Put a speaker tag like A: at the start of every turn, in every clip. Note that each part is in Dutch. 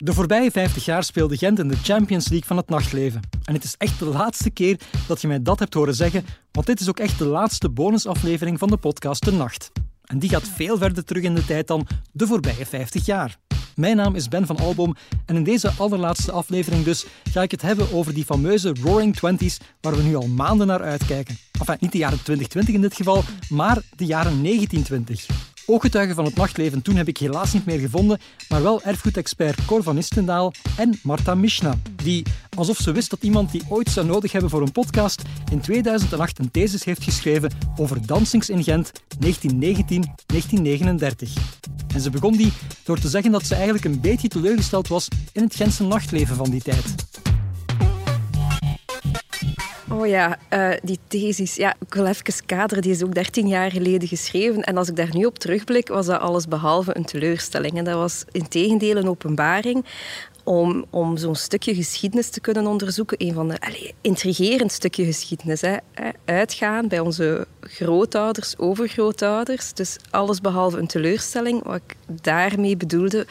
A: De voorbije 50 jaar speelde Gent in de Champions League van het nachtleven. En het is echt de laatste keer dat je mij dat hebt horen zeggen, want dit is ook echt de laatste bonusaflevering van de podcast De Nacht. En die gaat veel verder terug in de tijd dan de voorbije 50 jaar. Mijn naam is Ben van Alboom en in deze allerlaatste aflevering dus ga ik het hebben over die fameuze Roaring Twenties waar we nu al maanden naar uitkijken. Enfin, niet de jaren 2020 in dit geval, maar de jaren 1920. Ooggetuigen van het nachtleven toen heb ik helaas niet meer gevonden, maar wel erfgoedexpert Cor van Istendaal en Marta Mishna, die, alsof ze wist dat iemand die ooit zou nodig hebben voor een podcast, in 2008 een thesis heeft geschreven over dansings in Gent 1919-1939. En ze begon die door te zeggen dat ze eigenlijk een beetje teleurgesteld was in het Gentse nachtleven van die tijd.
B: Oh ja, uh, die thesis. Ja, ik wil kaderen. Die is ook 13 jaar geleden geschreven. En als ik daar nu op terugblik, was dat alles behalve een teleurstelling. En dat was in tegendeel een openbaring om, om zo'n stukje geschiedenis te kunnen onderzoeken. Een van de allez, intrigerend stukje geschiedenis. Hè. Uitgaan bij onze grootouders, overgrootouders. Dus alles behalve een teleurstelling. Wat ik daarmee bedoelde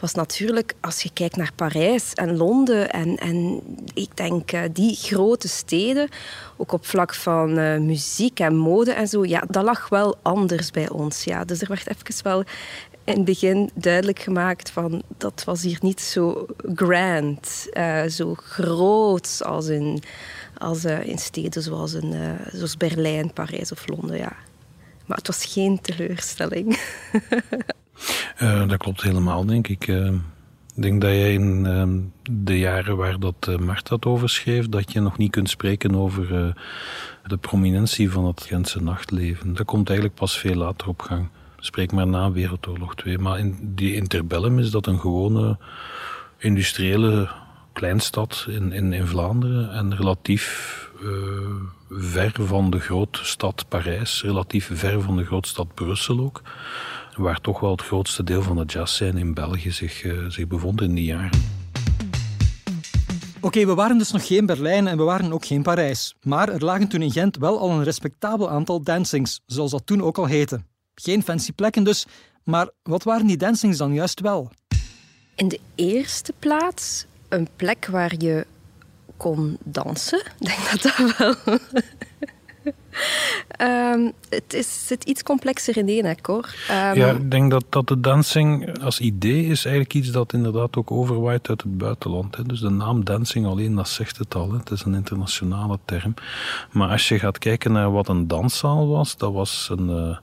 B: was natuurlijk, als je kijkt naar Parijs en Londen en, en ik denk uh, die grote steden, ook op vlak van uh, muziek en mode en zo, ja, dat lag wel anders bij ons. Ja. Dus er werd even wel in het begin duidelijk gemaakt van dat was hier niet zo grand, uh, zo groot als in, als, in steden zoals, in, zoals Berlijn, Parijs of Londen. Ja. Maar het was geen teleurstelling.
C: Uh, dat klopt helemaal, denk ik. Uh, ik denk dat jij in uh, de jaren waar dat uh, Mart dat over schreef, dat je nog niet kunt spreken over de prominentie van het Gentse nachtleven. Dat komt eigenlijk pas veel later op gang. Spreek maar na Wereldoorlog 2. Maar in die interbellum is dat een gewone industriële kleinstad in, in, in Vlaanderen en relatief ver van de grote stad Parijs, relatief ver van de grootstad Brussel ook waar toch wel het grootste deel van de jazzscène in België zich, uh, zich bevond in die jaren.
A: Oké, we waren dus nog geen Berlijn en we waren ook geen Parijs. Maar er lagen toen in Gent wel al een respectabel aantal dancings, zoals dat toen ook al heette. Geen fancy plekken dus, maar wat waren die dancings dan juist wel?
B: In de eerste plaats een plek waar je kon dansen. Ik denk dat dat wel Um, het is, zit iets complexer in één, hè, Cor?
C: Um, ja, ik denk dat, dat de dancing als idee is eigenlijk iets dat inderdaad ook overwaait uit het buitenland. Hè. Dus de naam dancing alleen, dat zegt het al. Hè. Het is een internationale term. Maar als je gaat kijken naar wat een danszaal was, dat was een... Uh,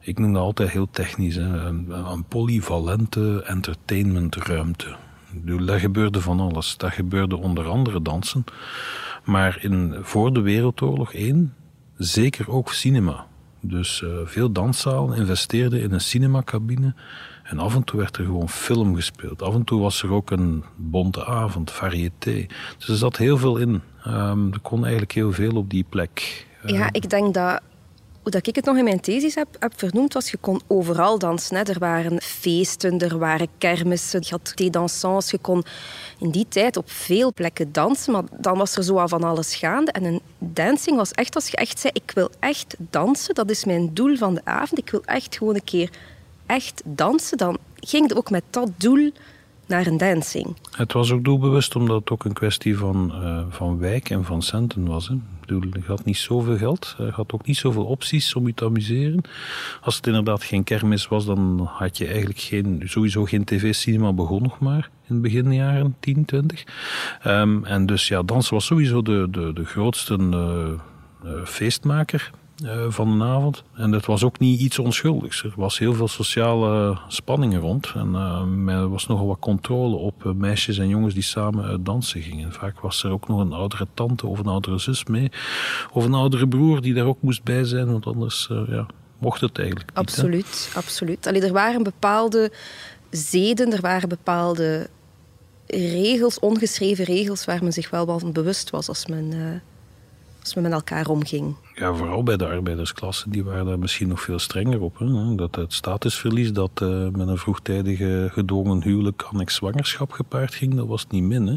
C: ik noem dat altijd heel technisch, hè, een, een polyvalente entertainmentruimte. Daar gebeurde van alles. Daar gebeurde onder andere dansen. Maar in, voor de Wereldoorlog 1 zeker ook cinema. Dus uh, veel danszalen investeerden in een cinemacabine. En af en toe werd er gewoon film gespeeld. Af en toe was er ook een bonte avond, variété. Dus er zat heel veel in. Um, er kon eigenlijk heel veel op die plek.
B: Ja, ik denk dat hoe dat ik het nog in mijn thesis heb, heb vernoemd, was je kon overal dansen. Hè. Er waren feesten, er waren kermissen, je had des dansants. Je kon in die tijd op veel plekken dansen, maar dan was er zo van alles gaande. En een dancing was echt als je echt zei, ik wil echt dansen, dat is mijn doel van de avond. Ik wil echt gewoon een keer echt dansen. Dan ging het ook met dat doel naar een dancing.
C: Het was ook doelbewust omdat het ook een kwestie van, uh, van wijk en van centen was. Hè. Je had niet zoveel geld, je had ook niet zoveel opties om je te amuseren. Als het inderdaad geen kermis was, dan had je eigenlijk geen, sowieso geen tv-cinema begon nog maar in het begin jaren 10, 20. Um, en dus ja, dansen was sowieso de, de, de grootste uh, uh, feestmaker uh, van de avond. En het was ook niet iets onschuldigs. Er was heel veel sociale spanningen rond. En er was nogal wat controle op uh, meisjes en jongens die samen dansen gingen. Vaak was er ook nog een oudere tante of een oudere zus mee. Of een oudere broer die daar ook moest bij zijn. Want anders ja, mocht het eigenlijk
B: niet. Absoluut, absoluut. Allee, er waren bepaalde zeden, er waren bepaalde regels, ongeschreven regels, waar men zich wel van bewust was als men, als men met elkaar omging.
C: Ja, vooral bij de arbeidersklasse, die waren daar misschien nog veel strenger op. Hè? Dat het statusverlies dat uh, met een vroegtijdige gedwongen huwelijk annex zwangerschap gepaard ging, dat was niet min. Hè?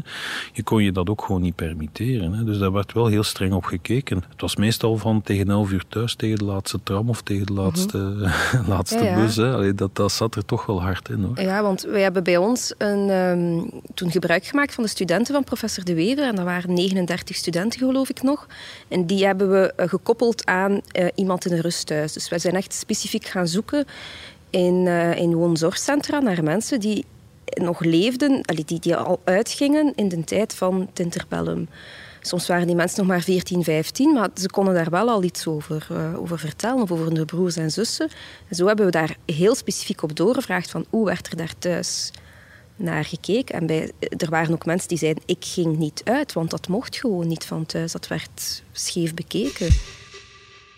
C: Je kon je dat ook gewoon niet permitteren. Hè? Dus daar werd wel heel streng op gekeken. Het was meestal van tegen 11 uur thuis, tegen de laatste tram of tegen de laatste, mm laatste bus. Hè? Allee, dat, dat zat er toch wel hard in. Hoor.
B: Ja, want wij hebben bij ons een, um, toen gebruik gemaakt van de studenten van professor De Wever. En dat waren 39 studenten, geloof ik nog. En die hebben we uh, aan uh, iemand in een rusthuis. Dus wij zijn echt specifiek gaan zoeken in, uh, in woonzorgcentra naar mensen die nog leefden, die, die al uitgingen in de tijd van het interbellum. Soms waren die mensen nog maar 14, 15, maar ze konden daar wel al iets over, uh, over vertellen, of over hun broers en zussen. En zo hebben we daar heel specifiek op doorgevraagd van hoe werd er daar thuis naar gekeken. En bij, er waren ook mensen die zeiden, ik ging niet uit, want dat mocht gewoon niet van thuis. Dat werd scheef bekeken.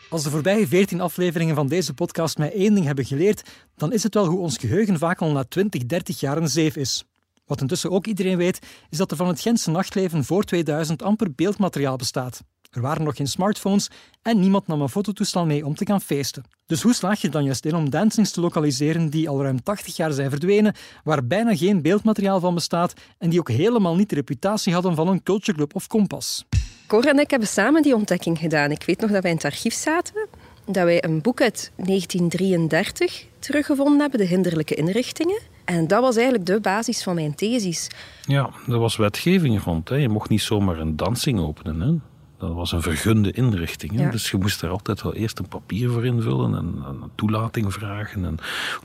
A: Als de voorbije 14 afleveringen van deze podcast mij één ding hebben geleerd, dan is het wel hoe ons geheugen vaak al na 20, 30 jaar een zeef is. Wat intussen ook iedereen weet, is dat er van het Gentse nachtleven voor 2000 amper beeldmateriaal bestaat. Er waren nog geen smartphones en niemand nam een fototoestel mee om te gaan feesten. Dus hoe slaag je dan juist in om dancings te lokaliseren die al ruim 80 jaar zijn verdwenen, waar bijna geen beeldmateriaal van bestaat en die ook helemaal niet de reputatie hadden van een cultureclub of kompas?
B: Cor en ik hebben samen die ontdekking gedaan. Ik weet nog dat wij in het archief zaten, dat wij een boek uit 1933 teruggevonden hebben, De Hinderlijke Inrichtingen. En dat was eigenlijk de basis van mijn thesis.
C: Ja, er was wetgeving rond. Hè. Je mocht niet zomaar een dansing openen. Hè. Dat was een vergunde inrichting. Ja. Dus je moest er altijd wel eerst een papier voor invullen en een toelating vragen. En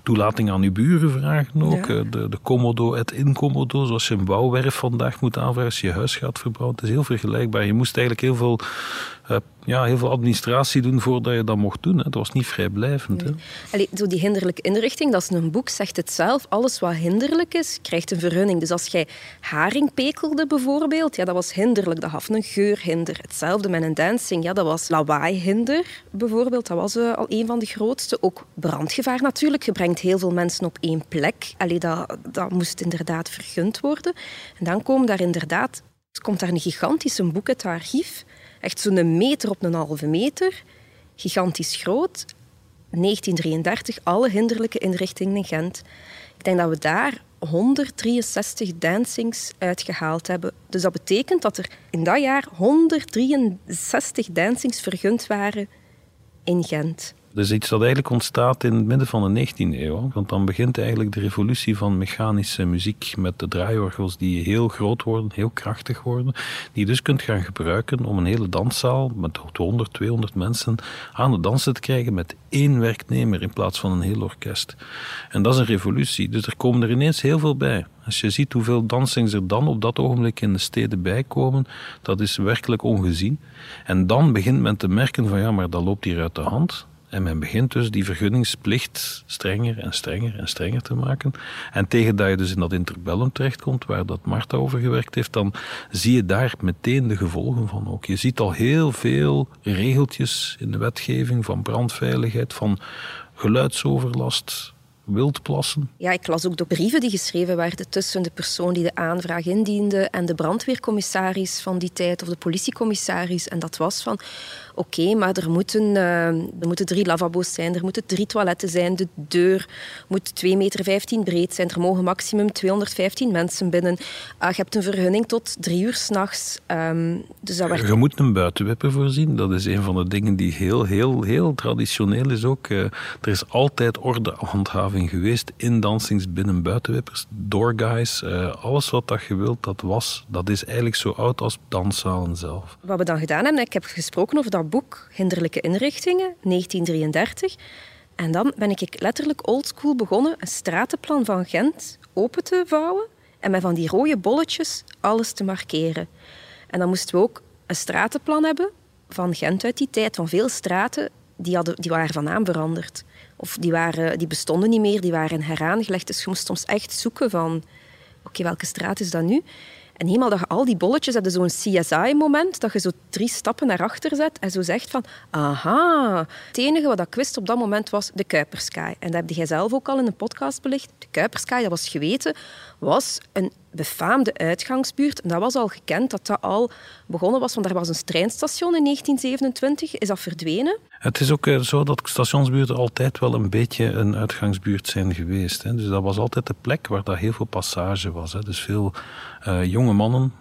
C: toelating aan je buren vragen ook. Ja. De, de commodo et incommodo, zoals je een bouwwerf vandaag moet aanvragen als je je huis gaat verbouwen. Het is heel vergelijkbaar. Je moest eigenlijk heel veel uh, ja, heel veel administratie doen voordat je dat mocht doen. Hè. Het was niet vrijblijvend. Nee.
B: Allee, zo die hinderlijke inrichting, dat is een boek, zegt het zelf. Alles wat hinderlijk is, krijgt een vergunning. Dus als jij haring pekelde bijvoorbeeld, ja, dat was hinderlijk. Dat gaf een geurhinder. Hetzelfde met een dancing. Ja, dat was lawaaihinder bijvoorbeeld. Dat was uh, al een van de grootste. Ook brandgevaar natuurlijk. Je brengt heel veel mensen op één plek. Allee, dat, dat moest inderdaad vergund worden. En dan komen daar inderdaad... komt daar een gigantische boek uit het archief Echt zo'n meter op een halve meter. Gigantisch groot. 1933, alle hinderlijke inrichtingen in Gent. Ik denk dat we daar 163 dancings uitgehaald hebben. Dus dat betekent dat er in dat jaar 163 dancings vergund waren in Gent.
C: Dus iets dat eigenlijk ontstaat in het midden van de 19e eeuw. Want dan begint eigenlijk de revolutie van mechanische muziek met de draaiorgels die heel groot worden, heel krachtig worden. Die je dus kunt gaan gebruiken om een hele danszaal met 100, 200 mensen aan het dansen te krijgen met één werknemer in plaats van een heel orkest. En dat is een revolutie. Dus er komen er ineens heel veel bij. Als je ziet hoeveel dansings er dan op dat ogenblik in de steden bijkomen, dat is werkelijk ongezien. En dan begint men te merken van ja, maar dat loopt hier uit de hand. En men begint dus die vergunningsplicht strenger en strenger en strenger te maken. En tegen dat je dus in dat interbellum terechtkomt, waar dat Marta over gewerkt heeft, dan zie je daar meteen de gevolgen van ook. Je ziet al heel veel regeltjes in de wetgeving van brandveiligheid, van geluidsoverlast, wildplassen.
B: Ja, ik las ook de brieven die geschreven werden tussen de persoon die de aanvraag indiende en de brandweercommissaris van die tijd of de politiecommissaris. En dat was van, oké, maar er moeten, uh, er moeten drie lavabo's zijn, er moeten drie toiletten zijn, de deur moet 2,15 meter breed zijn, er mogen maximum 215 mensen binnen. Uh, je hebt een vergunning tot drie uur s'nachts. Um, dus dat werd...
C: Je moet een buitenwipper voorzien, dat is een van de dingen die heel, heel, heel traditioneel is ook. Uh, er is altijd ordehandhaving geweest in dansings binnen buitenwippers, doorguys, uh, alles wat dat je wilt, dat was, dat is eigenlijk zo oud als danszalen zelf.
B: Wat we dan gedaan hebben, ik heb gesproken over dat boek Hinderlijke Inrichtingen, 1933. En dan ben ik letterlijk oldschool begonnen een stratenplan van Gent open te vouwen en met van die rode bolletjes alles te markeren. En dan moesten we ook een stratenplan hebben van Gent uit die tijd, van veel straten, die, hadden, die waren van naam veranderd. Of die, waren, die bestonden niet meer, die waren heraangelegd. Dus je moest soms echt zoeken van, oké, welke straat is dat nu? En eenmaal dat je al die bolletjes hebt, zo'n CSI-moment, dat je zo drie stappen naar achter zet en zo zegt van, aha, het enige wat ik wist op dat moment was de Kuipersky. En dat heb jij zelf ook al in een podcast belicht. De Kuipersky, dat was geweten, was een befaamde uitgangsbuurt. En dat was al gekend dat dat al begonnen was, want er was een treinstation in 1927. Is dat verdwenen?
C: Het is ook eh, zo dat stationsbuurten altijd wel een beetje een uitgangsbuurt zijn geweest. Hè. Dus dat was altijd de plek waar daar heel veel passage was. Hè. Dus veel uh, jonge mannen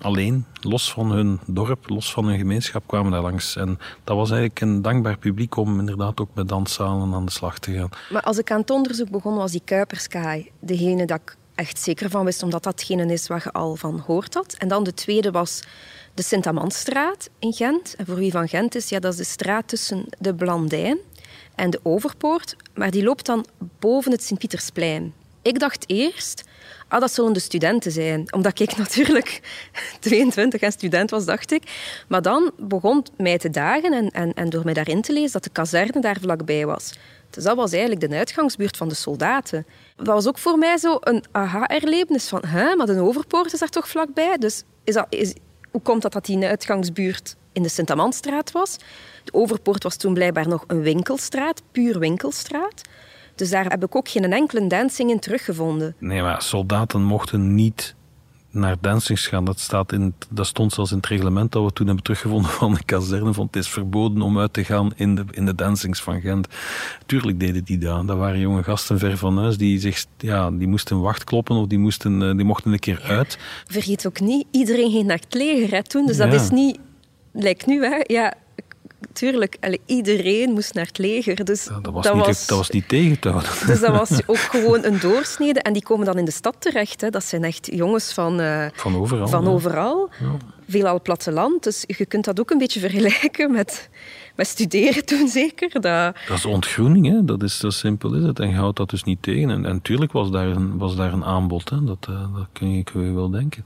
C: alleen, los van hun dorp, los van hun gemeenschap, kwamen daar langs. En dat was eigenlijk een dankbaar publiek om inderdaad ook met danszalen aan de slag te gaan.
B: Maar als ik aan het onderzoek begon, was die Kuiperskaai degene dat ik echt zeker van wist, omdat dat degene is waar je al van hoort had. En dan de tweede was de Sint-Amandstraat in Gent. En voor wie van Gent is, ja, dat is de straat tussen de Blandijn en de Overpoort. Maar die loopt dan boven het Sint-Pietersplein. Ik dacht eerst, ah, dat zullen de studenten zijn. Omdat ik natuurlijk 22 en student was, dacht ik. Maar dan begon mij te dagen en, en, en door mij daarin te lezen dat de kazerne daar vlakbij was. Dus dat was eigenlijk de uitgangsbuurt van de soldaten. Dat was ook voor mij zo een aha-erlevenis van, hè, maar de Overpoort is daar toch vlakbij? Dus is dat, is, hoe komt dat dat die uitgangsbuurt in de Sint-Amandstraat was? De Overpoort was toen blijkbaar nog een winkelstraat, puur winkelstraat. Dus daar heb ik ook geen enkele dancing in teruggevonden.
C: Nee, maar soldaten mochten niet naar dancings gaan. Dat, staat in, dat stond zelfs in het reglement dat we toen hebben teruggevonden van de kazerne. Van het is verboden om uit te gaan in de, in de dancings van Gent. Tuurlijk deden die dat. Dat waren jonge gasten ver van huis. Die, zich, ja, die moesten wacht kloppen of die, moesten, eh, die mochten een keer uit.
B: Vergeet ook niet, iedereen ging naar het leger hè, toen. Dus dat is niet... Lijkt nu, hè. Ja, tuurlijk, iedereen moest naar het leger. Dus
C: dat, was niet, was, dat was niet tegen te houden.
B: Dus dat was ook gewoon een doorsnede. En die komen dan in de stad terecht. Hè. Dat zijn echt jongens van, uh,
C: van overal.
B: Van overal. Ja. Veelal platteland. Dus je kunt dat ook een beetje vergelijken met, met studeren toen zeker. Dat...
C: dat is ontgroening, hè. Dat is, zo simpel is het. En je houdt dat dus niet tegen. En, natuurlijk was daar een, was daar een aanbod. Hè. Dat, uh, dat kun je, kun je wel denken.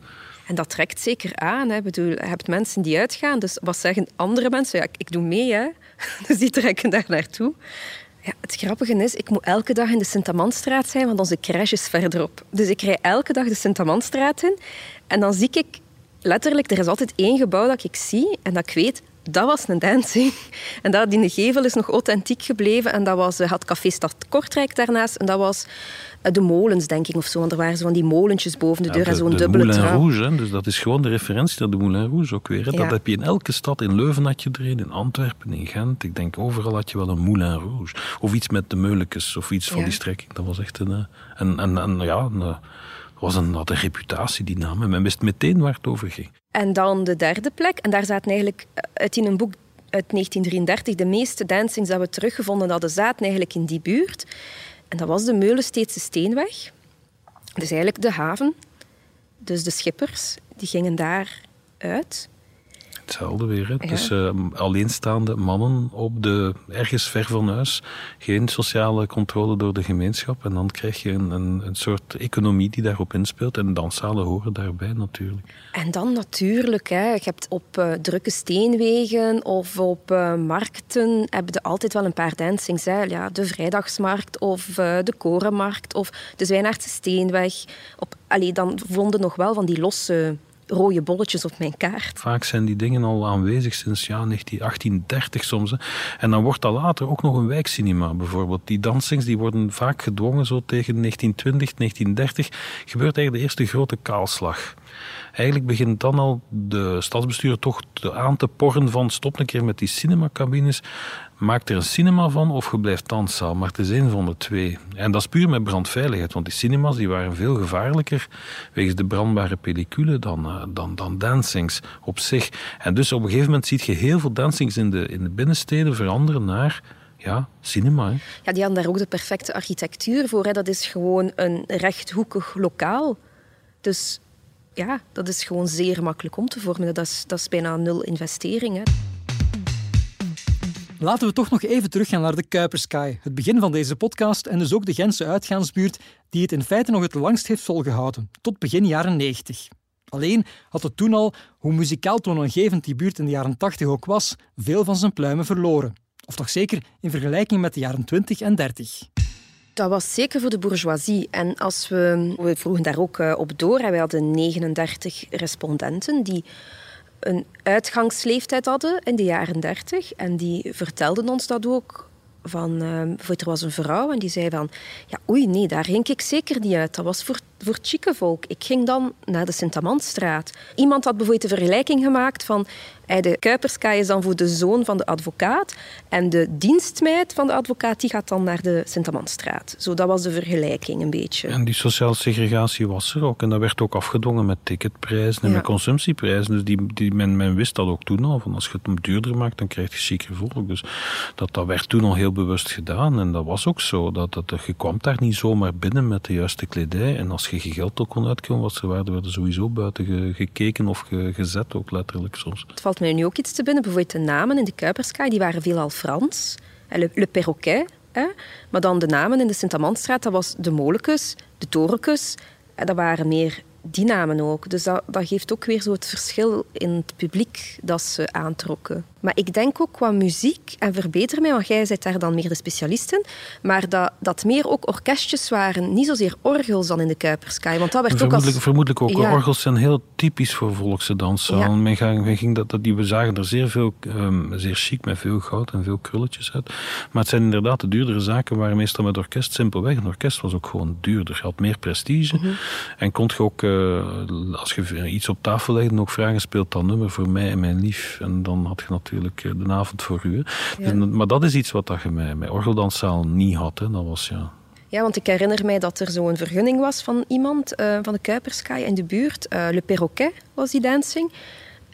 B: En dat trekt zeker aan. Hè. Bedoel, je hebt mensen die uitgaan. Dus wat zeggen andere mensen? Ja, ik, doe mee. Hè. Dus die trekken daar naartoe. Ja, het grappige is, ik moet elke dag in de Sint-Amandstraat zijn, want onze crash is verderop. Dus ik rij elke dag de Sint-Amandstraat in. En dan zie ik letterlijk, er is altijd één gebouw dat ik zie en dat ik weet, dat was een dancing. En dat de gevel is nog authentiek gebleven. En dat was, had Café Stad Kortrijk daarnaast. En dat was eh, de molens, denk ik, of zo. Want er waren zo van die molentjes boven de deur en zo'n dubbele
C: Moulin. Rouge, hè? dus dat is gewoon de referentie naar de Moulin Rouge ook weer. Hè? Dat heb je in elke stad. In Leuven had je er een, in Antwerpen, in Gent. Ik denk overal had je wel een Moulin Rouge. Of iets met de Meulekes, of iets van die strekking. Dat was echt een... Eh, en, en, en ja, een, eh, was een, had een reputatie, die naam. En men wist meteen waar het over ging.
B: En dan de derde plek. En daar zaten eigenlijk uit in een boek uit 1933 de meeste dancings dat we teruggevonden hadden, zaten eigenlijk in die buurt. En dat was de Meulensteedse Steenweg. Dus eigenlijk de haven. Dus de schippers, die gingen daar uit.
C: Hetzelfde weer. Hè? Dus uh, alleenstaande mannen op de, ergens ver van huis. Geen sociale controle door de gemeenschap. En dan krijg je een, een, een soort economie die daarop inspeelt. En danszalen horen daarbij natuurlijk.
B: En dan natuurlijk, hè, je hebt op uh, drukke steenwegen of op uh, markten heb je altijd wel een paar dancings. Hè. Ja, de Vrijdagsmarkt of de Korenmarkt of de Zwijnaardse Steenweg. Op, allee, dan vonden nog wel van die losse rode bolletjes op mijn kaart.
C: Vaak zijn die dingen al aanwezig sinds ja, 1830 soms. En dan wordt dat later ook nog een wijkcinema bijvoorbeeld. Die dansings die worden vaak gedwongen zo tegen 1920, 1930. Gebeurt eigenlijk de eerste grote kaalslag. Eigenlijk begint dan al de stadsbestuur toch aan te porren van stop een keer met die cinemacabines. Maak er een cinema van of je blijft danszaal. Maar het is één van de twee. En dat is puur met brandveiligheid. Want die cinemas die waren veel gevaarlijker wegens de brandbare pellicule dan, uh, dan, dan dancings op zich. En dus op een gegeven moment zie je heel veel dancings in de, in de binnensteden veranderen naar ja, cinema.
B: Ja, die hadden daar ook de perfecte architectuur voor. Hè. Dat is gewoon een rechthoekig lokaal. Dus ja, dat is gewoon zeer makkelijk om te vormen. Dat is, dat is bijna nul investering. Hè.
A: Laten we toch nog even teruggaan naar de Kuipersky, het begin van deze podcast en dus ook de Gentse uitgaansbuurt die het in feite nog het langst heeft volgehouden, tot begin jaren 90. Alleen had het toen al, hoe muzikaal toonaangevend die buurt in de jaren 80 ook was, veel van zijn pluimen verloren. Of toch zeker in vergelijking met de jaren 20 en 30.
B: Dat was zeker voor de bourgeoisie. En als we, we vroegen daar ook eh, op door. Wij hadden 39 respondenten die een uitgangsleeftijd hadden in de jaren 30. En die vertelden ons dat ook. Van, uh, er was een vrouw en die zei van... Ja, oei, nee, daar ging ik zeker niet uit. Dat was voor voor het chique volk. Ik ging dan naar de Sint-Amandstraat. Iemand had bijvoorbeeld de vergelijking gemaakt van de Kuiperskaai is dan voor de zoon van de advocaat en de dienstmeid van de advocaat die gaat dan naar de Sint-Amandstraat. Zo, dat was de vergelijking een beetje.
C: En die sociale segregatie was er ook en dat werd ook afgedwongen met ticketprijzen en met consumptieprijzen. Dus die, die, men, men wist dat ook toen al, van als je het hem duurder maakt, dan krijg je chiquer volk. Dus dat, dat werd toen al heel bewust gedaan en dat was ook zo. Dat, dat, je kwam daar niet zomaar binnen met de juiste kledij en als je geen geld ook kon uitkomen wat ze waren, werden sowieso buiten gekeken of gezet, ook letterlijk soms.
B: Het valt mij nu ook iets te binnen. Bijvoorbeeld de namen in de Kuiperskaai, die waren veelal Frans. Le, le Perroquet. Hè? Maar dan de namen in de Sint-Amandstraat, dat was de Molecus, de Torecus. Dat waren meer die namen ook. Dus dat, dat geeft ook weer zo het verschil in het publiek dat ze aantrokken. Maar ik denk ook qua muziek, en verbeter mij, want jij bent daar dan meer de specialist in, maar dat, dat meer ook orkestjes waren, niet zozeer orgels dan in de Kuipersky. Want dat werd
C: vermoedelijk,
B: ook als...
C: Vermoedelijk ook. Orgels zijn heel typisch voor volkse dansen. Ja. Men, ging, ging dat, dat, die, we zagen er zeer veel, um, zeer chic, met veel goud en veel krulletjes uit. Maar het zijn inderdaad de duurdere zaken, waren meestal met orkest simpelweg. Een orkest was ook gewoon duurder, je had meer prestige. Mm -hmm. En kon je ook, uh, als je iets op tafel legde, ook vragen, speelt dat nummer voor mij en mijn lief. En dan had je natuurlijk eh, de avond voor u. Ja. Dus, maar dat is iets wat je met, met orgeldanszaal niet had. Hè. Dat was, ja...
B: Ja, want ik herinner mij dat er zo'n vergunning was van iemand uh, van de Kuiperskaai in de buurt. Uh, Le Perroquet was die dancing.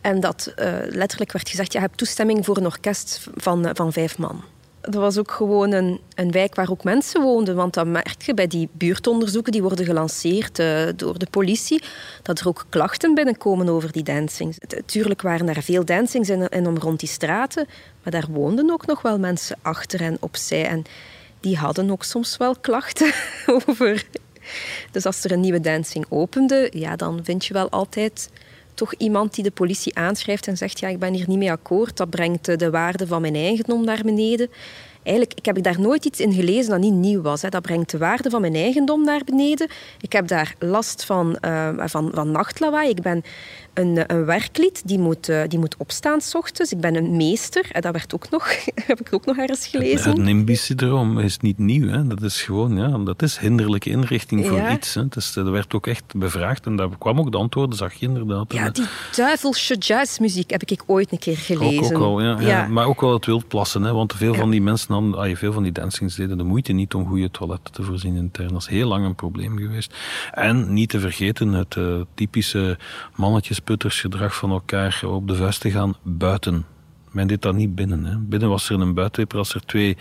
B: En dat uh, letterlijk werd gezegd, je hebt toestemming voor een orkest van, van vijf man dat was ook gewoon een, een wijk waar ook mensen woonden. Want dan merk je bij die buurtonderzoeken die worden gelanceerd uh, door de politie, dat er ook klachten binnenkomen over die dancings. Tuurlijk waren er veel dancings in en om rond die straten, maar daar woonden ook nog wel mensen achter en opzij. En die hadden ook soms wel klachten over. Dus als er een nieuwe dancing opende, ja, dan vind je wel altijd toch iemand die de politie aanschrijft en zegt ja, ik ben hier niet mee akkoord, dat brengt de waarde van mijn eigendom naar beneden. Eigenlijk, ik heb daar nooit iets in gelezen dat niet nieuw was. Hè. Dat brengt de waarde van mijn eigendom naar beneden. Ik heb daar last van, uh, van, van nachtlawaai. Ik ben een, een werklied die moet, uh, die moet opstaan s ochtends. Ik ben een meester. En dat werd ook nog, heb ik ook nog ergens gelezen.
C: Het, het NIMBY-syndroom is niet nieuw. Hè. Dat is gewoon, ja, dat is hinderlijke inrichting voor ja. iets. Hè. Dat werd ook echt bevraagd en daar kwam ook de antwoorden, zag je inderdaad.
B: Ja, die duivelse jazzmuziek heb ik ooit een keer gelezen.
C: Ook, ook al, ja, ja. ja, Maar ook wel het wildplassen, hè, want veel van die mensen hadden, ah, veel van die dancings deden de moeite niet om goede toiletten te voorzien intern. Dat is heel lang een probleem geweest. En niet te vergeten het uh, typische mannetjesputtersgedrag van elkaar op de vuist te gaan buiten. Men deed dat niet binnen. Hè. Binnen was er een buitenwipper. Als er twee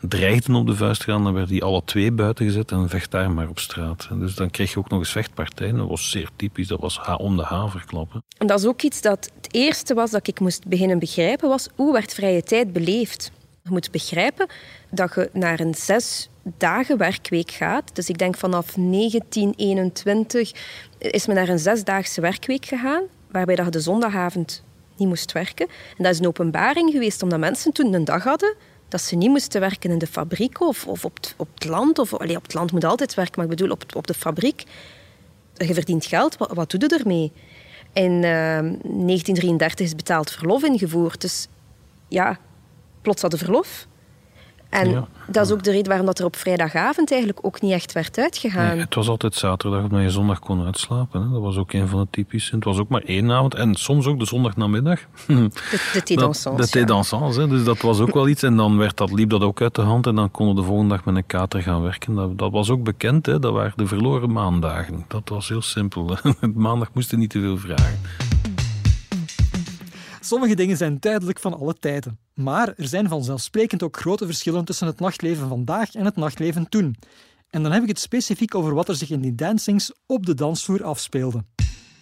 C: dreigden op de vuist gaan, dan werden die alle twee buiten gezet en vecht daar maar op straat. Dus dan kreeg je ook nog eens vechtpartijen. Dat was zeer typisch. Dat was om de haverklappen.
B: En dat is ook iets dat het eerste was dat ik moest beginnen begrijpen, was hoe werd vrije tijd beleefd. Je moet begrijpen dat je naar een zes dagen werkweek gaat. Dus ik denk vanaf 1921 is men naar een zesdaagse werkweek gegaan, waarbij dat je de zondagavond niet moest werken. En dat is een openbaring geweest, omdat mensen toen een dag hadden dat ze niet moesten werken in de fabriek of, of op, het, op het land. Of, allee, op het land moet altijd werken, maar ik bedoel op, op de fabriek. Je verdient geld, wat, doe je ermee? In uh, 1933 is betaald verlof ingevoerd. Dus ja, plots hadden verlof. En ja. dat is ook de reden waarom dat er op vrijdagavond eigenlijk ook niet echt werd uitgegaan.
C: Nee, het was altijd zaterdag omdat je zondag kon uitslapen. Hè. Dat was ook een van de typische. Het was ook maar één avond en soms ook de zondagnamiddag.
B: De, de thé dansants.
C: De thé dansants, ja. dus dat was ook wel iets. En dan werd dat, liep dat ook uit de hand en dan konden we de volgende dag met een kater gaan werken. Dat, dat was ook bekend, hè. dat waren de verloren maandagen. Dat was heel simpel. Maandag moesten niet te veel vragen.
A: Sommige dingen zijn duidelijk van alle tijden. Maar er zijn vanzelfsprekend ook grote verschillen tussen het nachtleven vandaag en het nachtleven toen. En dan heb ik het specifiek over wat er zich in die dancings op de dansvloer afspeelde.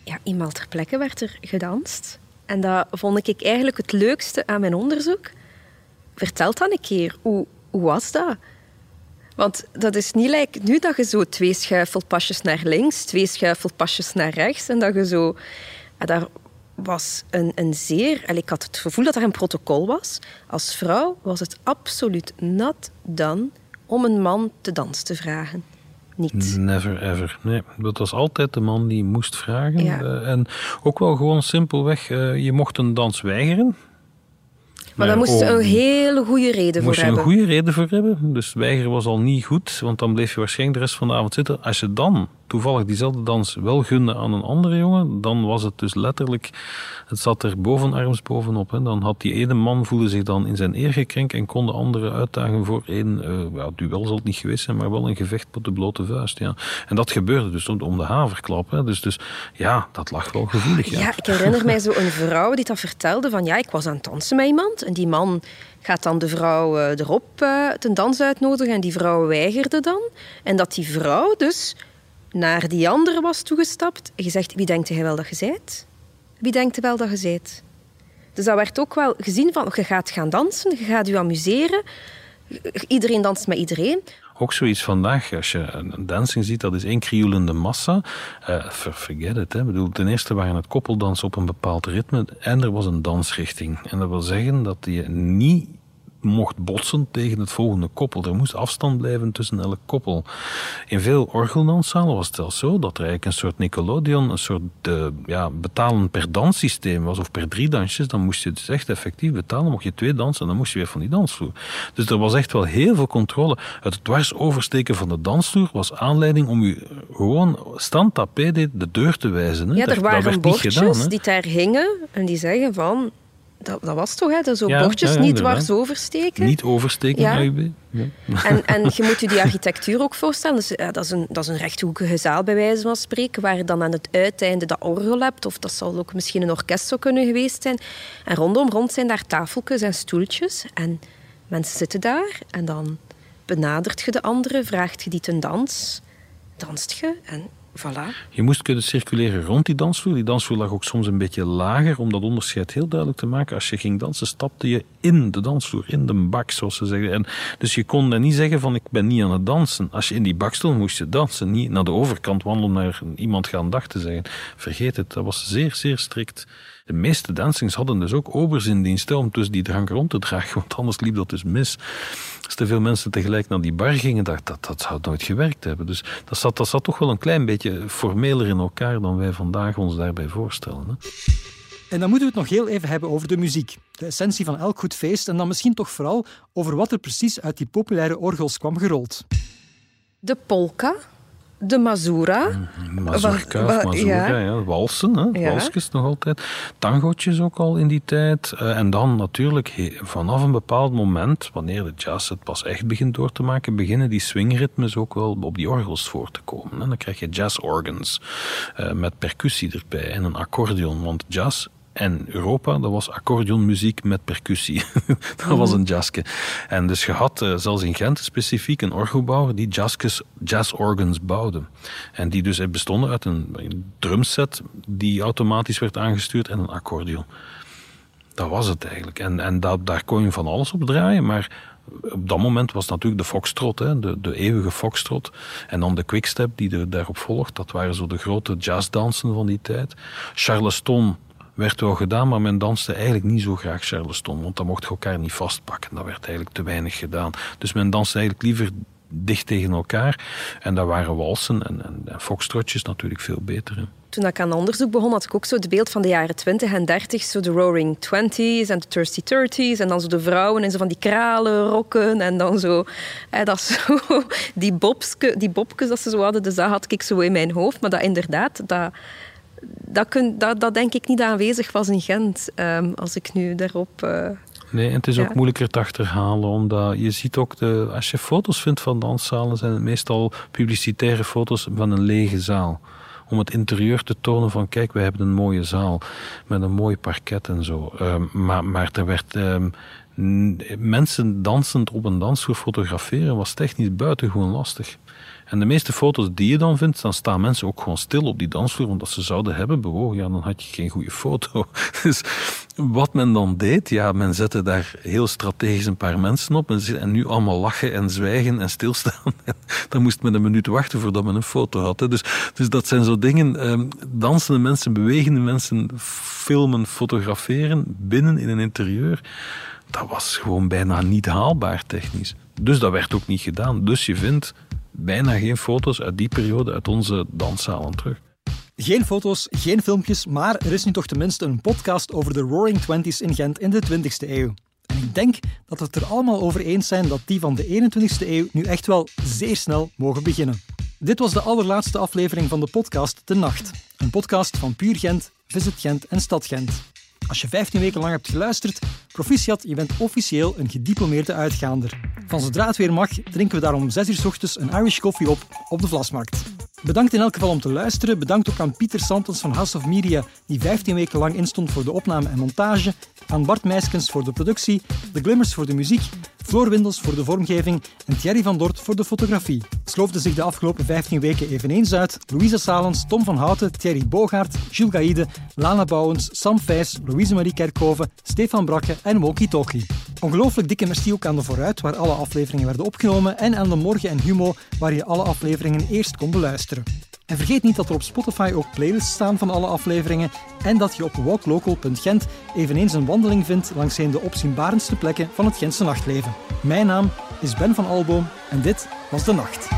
B: Ja, eenmaal ter plekke werd er gedanst. En dat vond ik eigenlijk het leukste aan mijn onderzoek. Vertel dan een keer, hoe, hoe was dat? Want dat is niet like nu dat je zo twee schuifelpasjes naar links, twee schuifelpasjes naar rechts en dat je zo... Ja, daar was een, een zeer... Ik had het gevoel dat er een protocol was. Als vrouw was het absoluut not done om een man te dans te vragen. Niet.
C: Never ever. Nee, dat was altijd de man die moest vragen. Ja. Uh, en ook wel gewoon simpelweg, uh, je mocht een dans weigeren.
B: Maar daar moest je een hele goede reden voor hebben.
C: Moest je een goede reden voor hebben. Dus weigeren was al niet goed, want dan bleef je waarschijnlijk de rest van de avond zitten. Als je dan toevallig diezelfde dans wel gunde aan een andere jongen, dan was het dus letterlijk, het zat er bovenarms bovenop. Hè. Dan had die ene man voelde zich dan in zijn eer gekrenkt en kon de andere uitdagen voor één, uh, ja, duel zal het niet geweest zijn, maar wel een gevecht op de blote vuist. Ja. En dat gebeurde dus om, de haverklap. Hè. Dus, dus ja, dat lag wel gevoelig.
B: Ja. ja, ik herinner mij zo een vrouw die dat vertelde van ja, ik was aan het dansen met iemand en die man gaat dan de vrouw uh, erop uh, ten dans uitnodigen en die vrouw weigerde dan. En dat die vrouw dus naar die andere was toegestapt en gezegd, wie denkt jij wel dat je zijt? Wie denkt wel dat je zijt? Dus dat werd ook wel gezien van, je gaat gaan dansen, je gaat je amuseren. Iedereen danst met iedereen.
C: Ook zoiets vandaag, als je een dancing ziet, dat is één krioelende massa. Uh, forget it. Hè. Bedoel, ten eerste waren het koppeldansen op een bepaald ritme en er was een dansrichting. En dat wil zeggen dat je niet mocht botsen tegen het volgende koppel. Er moest afstand blijven tussen elk koppel. In veel orgeldanszalen was het zelfs zo dat er eigenlijk een soort Nickelodeon, een soort uh, ja, betalen per danssysteem was, of per drie dansjes. Dan moest je dus echt effectief betalen. Mocht je twee dansen, en dan moest je weer van die dansvloer. Dus er was echt wel heel veel controle. Het dwars oversteken van de dansvloer was aanleiding om je gewoon stand tapé de deur te wijzen. Hè.
B: Ja, er waren bordjes gedaan, die daar hingen en die zeggen van dat, dat was toch, hè? Zo bordjes niet dwars oversteken.
C: Niet oversteken, ja.
B: En, en je moet je die architectuur ook voorstellen. Dus, dat, is een, dat is een rechthoekige zaal, bij wijze van spreken, waar je dan aan het uiteinde dat orgel hebt. Of dat zal ook misschien een orkest zo kunnen geweest zijn. En rondom rond zijn daar tafeltjes en stoeltjes. En mensen zitten daar. En dan benadert je de andere, vraagt je die ten dans. Danst je en Voilà.
C: Je moest kunnen circuleren rond die dansvloer. Die dansvloer lag ook soms een beetje lager, om dat onderscheid heel duidelijk te maken. Als je ging dansen, stapte je in de dansvloer, in de bak, zoals ze zeggen. En dus je kon dan niet zeggen van, ik ben niet aan het dansen. Als je in die bak stond, moest je dansen. Niet naar de overkant wandelen, naar iemand gaan dag te zeggen. Vergeet het, dat was zeer, zeer strikt. De meeste dansings hadden dus ook obers in dienst om tussen die drank rond te dragen, want anders liep dat dus mis. Als te veel mensen tegelijk naar die bar gingen, dat, dat, dat zou nooit gewerkt hebben. Dus dat zat, dat zat toch wel een klein beetje formeler in elkaar dan wij vandaag ons daarbij voorstellen. Hè?
A: En dan moeten we het nog heel even hebben over de muziek. De essentie van elk goed feest en dan misschien toch vooral over wat er precies uit die populaire orgels kwam gerold.
B: De polka, de mazurka.
C: Mhm, mazurka, mazurka, ja. ja. Walsen, hè. Ja. Walsjes nog altijd. Tangootjes ook al in die tijd. Uh, en dan natuurlijk vanaf een bepaald moment, wanneer de jazz het pas echt begint door te maken, beginnen die swingritmes ook wel op die orgels voor te komen. En dan krijg je jazz organs uh, met percussie erbij en een accordeon. Want jazz en Europa, dat was accordeonmuziek met percussie. dat was een jazzke. En dus je had uh, zelfs in Gent specifiek een orgelbouwer die jazzkes, jazzorgans bouwde. En die dus bestonden uit een, een drumset die automatisch werd aangestuurd en een accordeon. Dat was het eigenlijk. En, en dat, daar kon je van alles op draaien, maar op dat moment was natuurlijk de foxtrot, hè, de, de eeuwige foxtrot. En dan de quickstep die er daarop volgt. Dat waren zo de grote jazzdansen van die tijd. Charleston werd wel gedaan, maar men danste eigenlijk niet zo graag Charleston, want dan mocht je elkaar niet vastpakken. Dat werd eigenlijk te weinig gedaan. Dus men danste eigenlijk liever dicht tegen elkaar. En dat waren walsen en, en, en foxtrotjes natuurlijk veel beter.
B: Toen ik aan onderzoek begon, had ik ook zo het beeld van de jaren 20 en 30, zo de Roaring Twenties en de Thirsty Thirties en dan zo de vrouwen en zo van die kralen rokken en dan zo, hè, dat zo die, bobske, die bobkes dat ze zo hadden, dus dat had ik zo in mijn hoofd. Maar dat inderdaad, dat, dat, kun, dat, dat denk ik niet aanwezig was in Gent, um, als ik nu daarop... Uh,
C: nee, en het is ook moeilijker te achterhalen, omdat je ziet ook, de, als je foto's vindt van danszalen, zijn het meestal publicitaire foto's van een lege zaal. Om het interieur te tonen van, kijk, we hebben een mooie zaal met een mooi parket en zo. Um, maar, maar er werd... Um, mensen dansend op een dansvloer fotograferen was technisch buitengewoon lastig. En de meeste foto's die je dan vindt, dan staan mensen ook gewoon stil op die dansvloer, omdat ze zouden hebben bewogen. Ja, dan had je geen goede foto. Dus wat men dan deed, ja, men zette daar heel strategisch een paar mensen op en, nu allemaal lachen en zwijgen en stilstaan. dan moest men een minuut wachten voordat men een foto had. Dus, dus dat zijn zo dingen, ehm, dansende mensen, bewegende mensen, filmen, fotograferen binnen in een interieur. Dat was gewoon bijna niet haalbaar technisch. Dus dat werd ook niet gedaan. Dus je vindt bijna geen foto's uit die periode uit onze danszalen terug.
A: Geen foto's, geen filmpjes, maar er is nu toch tenminste een podcast over de Roaring Twenties in Gent in de 20e eeuw. En ik denk dat we het er allemaal over eens zijn dat die van de 21e eeuw nu echt wel zeer snel mogen beginnen. Dit was de allerlaatste aflevering van de podcast De Nacht. Een podcast van Puur Gent, Visit Gent en Stad Gent. Als je 15 weken lang hebt geluisterd, proficiat, je bent officieel een gediplomeerde uitgaander. Van zodra het weer mag, drinken we daarom 6 uur s ochtends een Irish coffee op op de Vlasmarkt. Bedankt in elk geval om te luisteren. Bedankt ook aan Pieter Santens van House of Media, die 15 weken lang instond voor de opname en montage. Aan Bart Meiskens voor de productie, de Glimmers voor de muziek, Floor Windels voor de vormgeving en Thierry van Dort voor de fotografie. Sloofden zich de afgelopen 15 weken eveneens uit Louisa Salens, Tom van Houten, Thierry Bogaert, Gilles Gaïde, Lana Bouwens, Sam Vijs, Louise Marie Kerkhoven, Stefan Brakke en Moki Toki. Ongelooflijk dikke merci ook aan de Vooruit, waar alle afleveringen werden opgenomen, en aan de Morgen en Humo, waar je alle afleveringen eerst kon beluisteren. En vergeet niet dat er op Spotify ook playlists staan van alle afleveringen en dat je op walklocal.gent eveneens een wandeling vindt langs een de opzienbarendste plekken van het Gentse nachtleven. Mijn naam is Ben van Alboom en dit was De Nacht.